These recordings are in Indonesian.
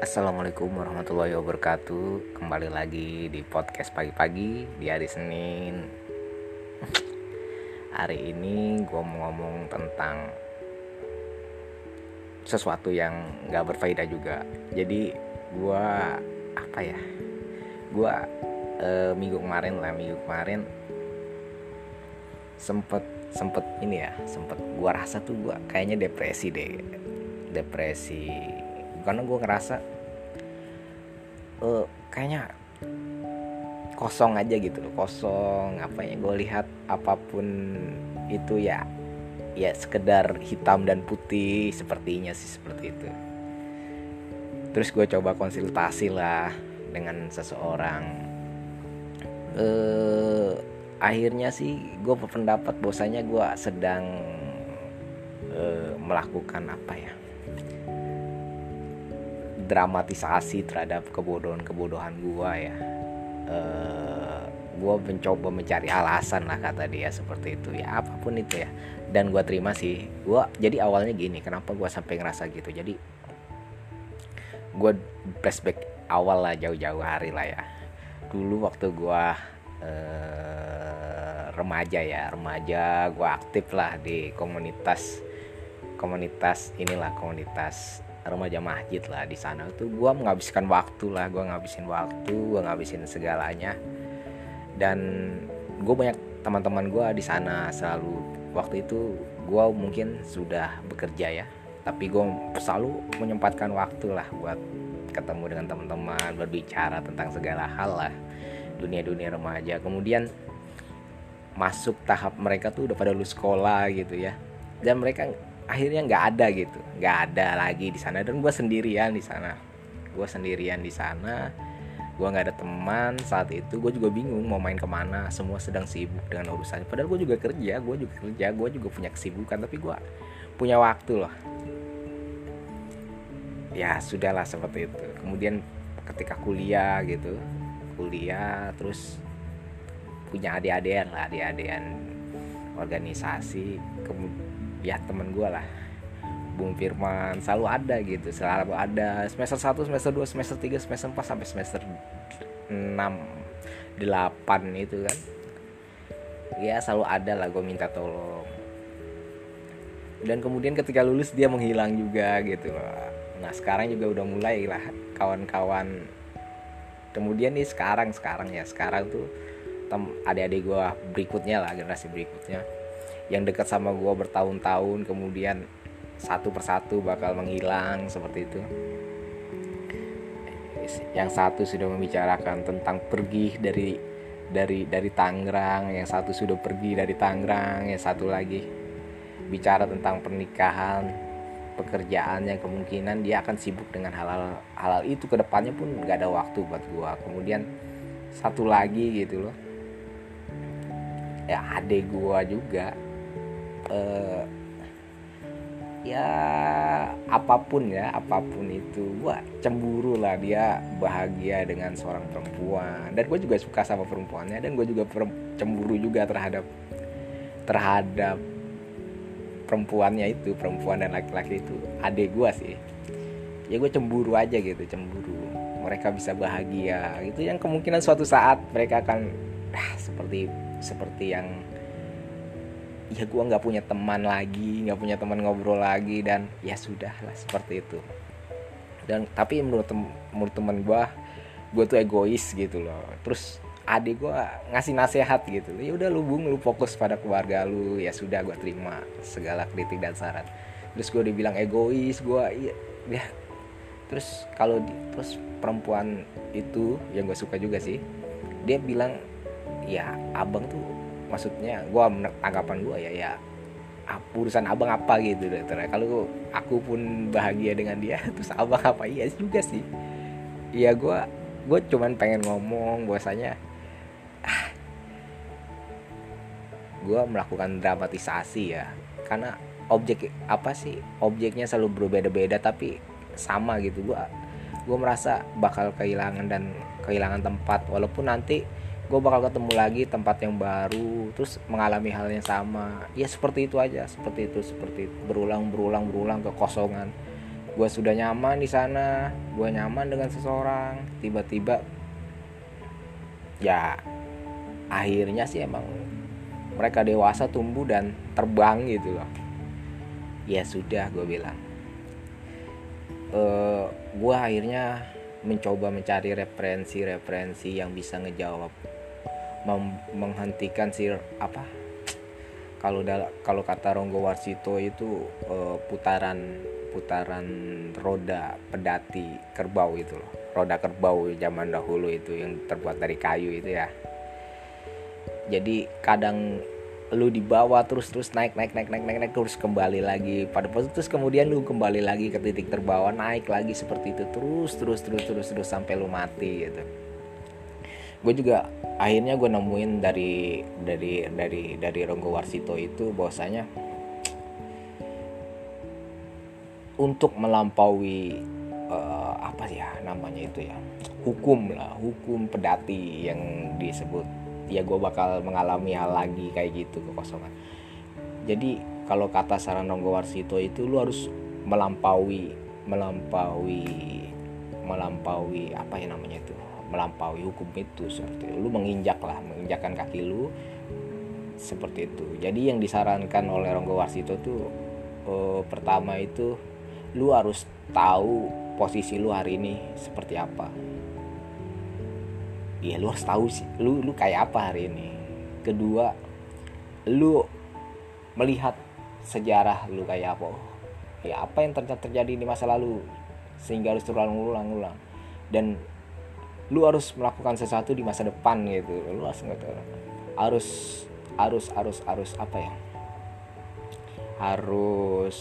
Assalamualaikum warahmatullahi wabarakatuh. Kembali lagi di podcast pagi-pagi Di hari Senin. Hari ini gue mau ngomong tentang Sesuatu yang gak berfaedah juga. Jadi gue Apa ya? Gue e, Minggu kemarin lah Minggu kemarin Sempet Sempet ini ya Sempet gue rasa tuh gue kayaknya depresi deh. Depresi karena gue ngerasa uh, kayaknya kosong aja gitu loh kosong. Apa ya gue lihat apa pun itu ya ya sekedar hitam dan putih sepertinya sih seperti itu. Terus gue coba konsultasi lah dengan seseorang. Uh, akhirnya sih gue berpendapat bahwasanya gue sedang uh, melakukan apa ya dramatisasi terhadap kebodohan-kebodohan gue ya. Eh, gue mencoba mencari alasan lah kata dia seperti itu ya apa pun itu ya. Dan gue terima sih gue jadi awalnya gini kenapa gue sampai ngerasa gitu? Jadi gue flashback awal lah jauh-jauh hari lah ya. Dulu waktu gue uh, remaja ya remaja gue aktif lah di komunitas komunitas inilah komunitas remaja masjid lah di sana tuh. Gue menghabiskan waktu lah gue ngabisin waktu gue ngabisin segalanya. Dan gue banyak teman-teman gue di sana selalu. Waktu itu gue mungkin sudah bekerja ya tapi gue selalu menyempatkan waktu lah buat ketemu dengan teman-teman berbicara tentang segala hal lah dunia-dunia remaja. Kemudian masuk tahap mereka tuh udah pada lulus sekolah gitu ya. Dan mereka akhirnya nggak ada gitu. Nggak ada lagi di sana. Dan gue sendirian di sana. Gue sendirian di sana. Gue nggak ada teman. Saat itu gue juga bingung mau main ke mana. Semua sedang sibuk dengan urusannya. Padahal gue juga kerja gue juga kerja gue juga punya kesibukan. Tapi gue punya waktu loh. Ya sudahlah seperti itu. Kemudian ketika kuliah gitu kuliah terus punya adik-adian lah adik-adian organisasi. Kemudian ya temen gue lah. Bung Firman selalu ada gitu selalu ada. Semester 1 semester 2 semester 3 semester 4 sampai semester 6 8 itu kan. Ya selalu ada lah gue minta tolong. Dan kemudian ketika lulus dia menghilang juga gitu. Nah sekarang juga udah mulai lah kawan-kawan. Kemudian nih sekarang sekarang ya sekarang tuh adik-adik gue berikutnya lah generasi berikutnya yang dekat sama gue bertahun-tahun kemudian satu persatu bakal menghilang seperti itu. Yang satu sudah membicarakan tentang pergi dari dari dari Tangerang yang satu sudah pergi dari Tangerang yang satu lagi bicara tentang pernikahan pekerjaan yang kemungkinan dia akan sibuk dengan hal-hal hal itu. Ke depannya pun nggak ada waktu buat gua. Kemudian satu lagi gitu loh. Ya adek gua juga uh, ya apa pun ya apa pun itu gue cemburu lah dia bahagia dengan seorang perempuan. Dan gue juga suka sama perempuannya dan gue juga cemburu juga terhadap terhadap perempuannya itu perempuan dan laki-laki itu adik gue sih. Ya gue cemburu aja gitu cemburu. Mereka bisa bahagia. Gitu yang kemungkinan suatu saat mereka akan ah, seperti seperti yang ya gue nggak punya teman lagi nggak punya teman ngobrol lagi dan ya sudah lah seperti itu. Dan tapi menurut tem menurut teman gue gue tuh egois gitu loh. Terus adik gue ngasih nasihat gitu ya udah lu bung lu fokus pada keluarga lu ya sudah gue terima segala kritik dan saran. Terus gue dibilang egois gue iya ya. Terus kalau terus perempuan itu yang gue suka juga sih dia bilang ya abang tuh maksudnya gue anggapan gue ya ya urusan abang apa gitu dokter kalau aku pun bahagia dengan dia terus abang apa? Iya juga sih. Iya gue gue cuman pengen ngomong bahwasanya ah, gue melakukan dramatisasi ya. Karena objek apa sih objeknya selalu berbeda-beda tapi sama gitu. Gue gue merasa bakal kehilangan dan kehilangan tempat. Walaupun nanti gue bakal ketemu lagi tempat yang baru terus mengalami hal yang sama. Ya seperti itu aja seperti itu seperti itu. berulang berulang berulang kekosongan gue sudah nyaman di sana gue nyaman dengan seseorang. Tiba-tiba ya akhirnya sih emang mereka dewasa tumbuh dan terbang gitu loh. Ya sudah gue bilang. E, eh, gue akhirnya mencoba mencari referensi-referensi yang bisa ngejawab menghentikan si apa? Kalau kalau kata Ronggo Warsito itu uh, putaran putaran roda pedati kerbau itu loh. Roda kerbau zaman dahulu itu yang terbuat dari kayu itu ya. Jadi kadang lu dibawa terus terus naik naik naik naik naik naik terus kembali lagi. Pada posisi terus kemudian lu kembali lagi ke titik terbawa naik lagi seperti itu terus terus terus terus terus sampai lu mati gitu gue juga akhirnya gue nemuin dari dari dari dari Ronggo Warsito itu bahwasanya untuk melampaui uh, apa ya namanya itu ya hukum lah hukum pedati yang disebut ya gue bakal mengalami hal lagi kayak gitu kekosongan. Jadi kalau kata saran Ronggo Warsito itu lu harus melampaui melampaui melampaui apa ya namanya itu melampaui hukum itu seperti itu. lu menginjak lah menginjakkan kaki lu seperti itu. Jadi yang disarankan oleh Ronggo Warsito tuh eh, pertama itu lu harus tahu posisi lu hari ini seperti apa. Ya lu harus tahu sih lu lu kayak apa hari ini. Kedua lu melihat sejarah lu kayak apa. Ya apa yang terjadi di masa lalu sehingga harus terulang-ulang-ulang. Dan lu harus melakukan sesuatu di masa depan gitu. Lu harus harus harus harus harus apa ya? Harus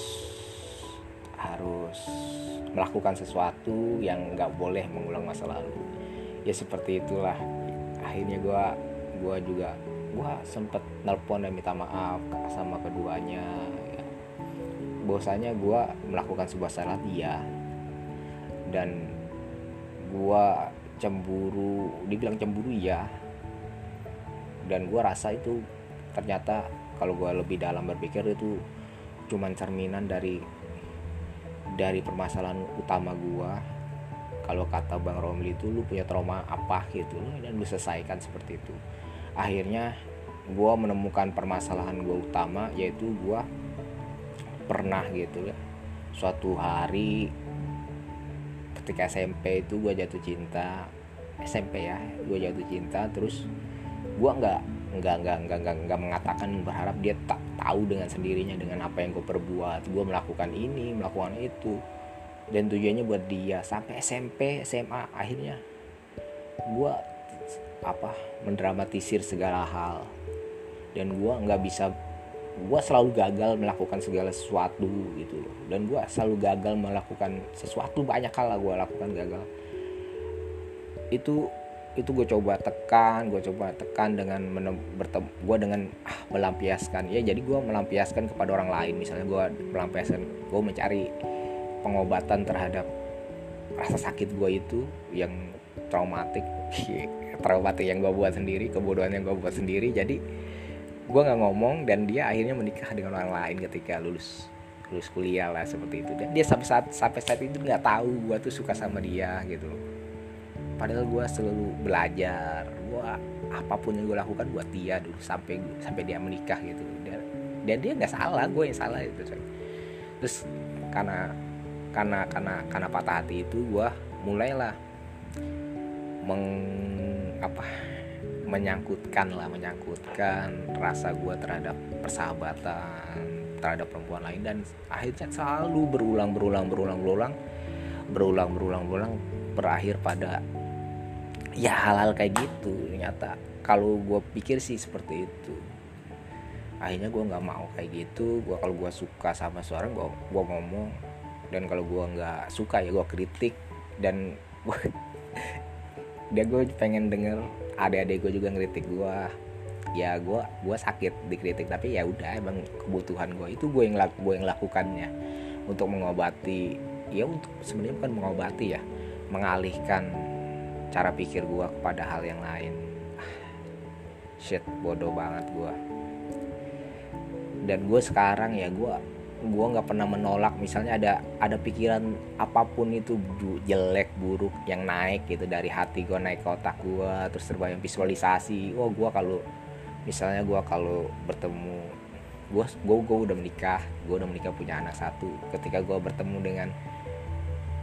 harus melakukan sesuatu yang nggak boleh mengulang masa lalu. Ya seperti itulah. Akhirnya gue gua juga gue sempet nelpon dan minta maaf sama keduanya. Ya. bahwasanya gue melakukan sebuah salah dia. Dan gue cemburu dibilang cemburu ya dan gue rasa itu ternyata kalau gue lebih dalam berpikir itu cuman cerminan dari dari permasalahan utama gue kalau kata bang Romli itu lu punya trauma apa? gitu. Dan lu selesaikan seperti itu. Akhirnya gue menemukan permasalahan gue utama yaitu gue pernah gitu ya suatu hari ketika SMP itu gue jatuh cinta SMP ya gue jatuh cinta terus gue nggak nggak nggak nggak nggak nggak mengatakan berharap dia tak tahu dengan sendirinya dengan apa yang gue perbuat. Gue melakukan ini melakukan itu. Dan tujuannya buat dia. Sampai SMP SMA akhirnya gue apa mendramatisir segala hal. Dan gue nggak bisa gue selalu gagal melakukan segala sesuatu gitu loh. Dan gue selalu gagal melakukan sesuatu banyak hal lah gue lakukan gagal. Itu itu gue coba tekan gue coba tekan dengan bertemu gue dengan ah, melampiaskan. Ya jadi gue melampiaskan kepada orang lain. Misalnya gue melampiaskan gue mencari pengobatan terhadap rasa sakit gue itu yang traumatik traumatik yang gue buat sendiri kebodohan yang gue buat sendiri. Jadi gue nggak ngomong dan dia akhirnya menikah dengan orang lain ketika lulus lulus kuliah lah seperti itu. Dan dia sampai saat sampai saat itu nggak tahu gue tuh suka sama dia gitu padahal gue selalu belajar gue apa pun yang gue lakukan buat dia dulu sampai sampai dia menikah gitu. Dan, dan dia nggak salah gue yang salah itu terus karena karena karena karena patah hati itu gue mulailah meng apa menyangkutkan lah menyangkutkan rasa gue terhadap persahabatan terhadap perempuan lain. Dan akhirnya selalu berulang berulang berulang berulang berulang berulang berulang berakhir pada ya hal-hal kayak gitu. Ternyata kalau gue pikir sih seperti itu. Akhirnya gue nggak mau kayak gitu. Gue kalau gue suka sama seorang gue gue ngomong. Dan kalau gue nggak suka ya gue kritik. Dan gue dia gue pengen denger adik-adik gue juga ngeritik gue ya gue gue sakit dikritik tapi ya udah emang kebutuhan gue itu gue yang gue yang lakukannya. Untuk mengobati ya untuk sebenarnya bukan mengobati ya mengalihkan cara pikir gue kepada hal yang lain. Shit bodoh banget gue dan gue sekarang ya gue gue nggak pernah menolak misalnya ada ada pikiran apa pun itu jelek buruk yang naik gitu dari hati gue naik ke otak gue terus terbayang visualisasi oh gue kalau misalnya gue kalau bertemu gue gue gue udah menikah gue udah menikah punya anak satu ketika gue bertemu dengan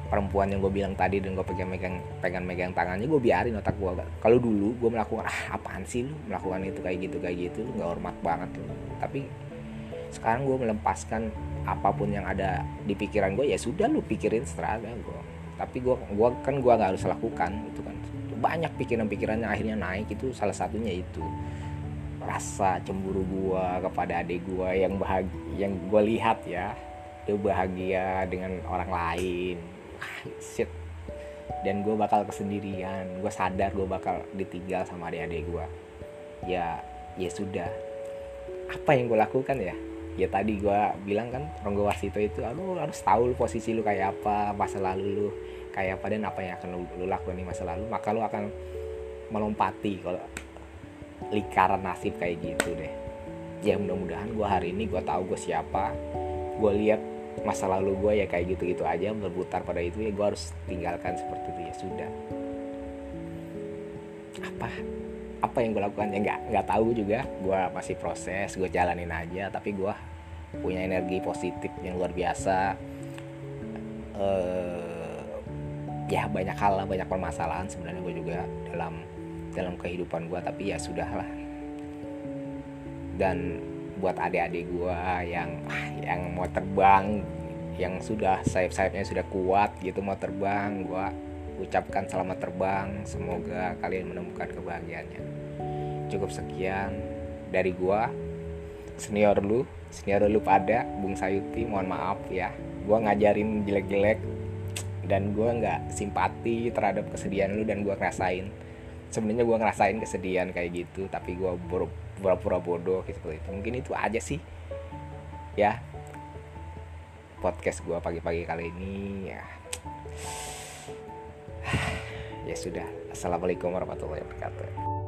perempuan yang gue bilang tadi dan gue pegang megang pegang megang tangannya gue biarin otak gue kalau dulu gue melakukan ah apaan sih lu melakukan itu kayak gitu kayak gitu lu nggak hormat banget lu. Tapi sekarang gue melepaskan apa pun yang ada di pikiran gue ya sudah lu pikirin setelah gue tapi gue gua kan gue nggak harus lakukan itu kan. Banyak pikiran-pikiran yang akhirnya naik itu salah satunya itu. Rasa cemburu gue kepada adik gue yang bahagia yang gue lihat ya dia bahagia dengan orang lain. Ah, shit. Dan gue bakal kesendirian gue sadar gue bakal ditinggal sama adik-adik gue ya ya sudah. Apa yang gue lakukan ya ya tadi gue bilang kan Ronggo Warsito itu lu harus tahu lu posisi lu kayak apa masa lalu lu kayak apa dan apa yang akan lu, lu lakukan di masa lalu. Maka lu akan melompati kalau lingkaran nasib kayak gitu deh. Ya mudah-mudahan gue hari ini gue tahu gue siapa. Gue lihat masa lalu gue ya kayak gitu-gitu aja berputar pada itu ya gue harus tinggalkan seperti itu ya sudah. Apa apa yang gue lakukan? Ya nggak nggak tahu juga. Gue masih proses gue jalanin aja tapi gue punya energi positif yang luar biasa. Uh, ya banyak hal lah banyak permasalahan sebenarnya gue juga dalam dalam kehidupan gue tapi ya sudah lah. Dan buat adik-adik gue yang yang mau terbang yang sudah sayap-sayapnya sudah kuat gitu mau terbang gue ucapkan selamat terbang. Semoga kalian menemukan kebahagiaannya. Cukup sekian dari gua senior lu senior lu pada Bung Sayuti mohon maaf ya. Gua ngajarin jelek-jelek dan gua nggak simpati terhadap kesedihan lu dan gua ngerasain. Sebenarnya gua ngerasain kesedihan kayak gitu tapi gua pura-pura bodoh gitu itu. Mungkin itu aja sih ya podcast gua pagi-pagi kali ini ya ya sudah. Assalamualaikum warahmatullahi wabarakatuh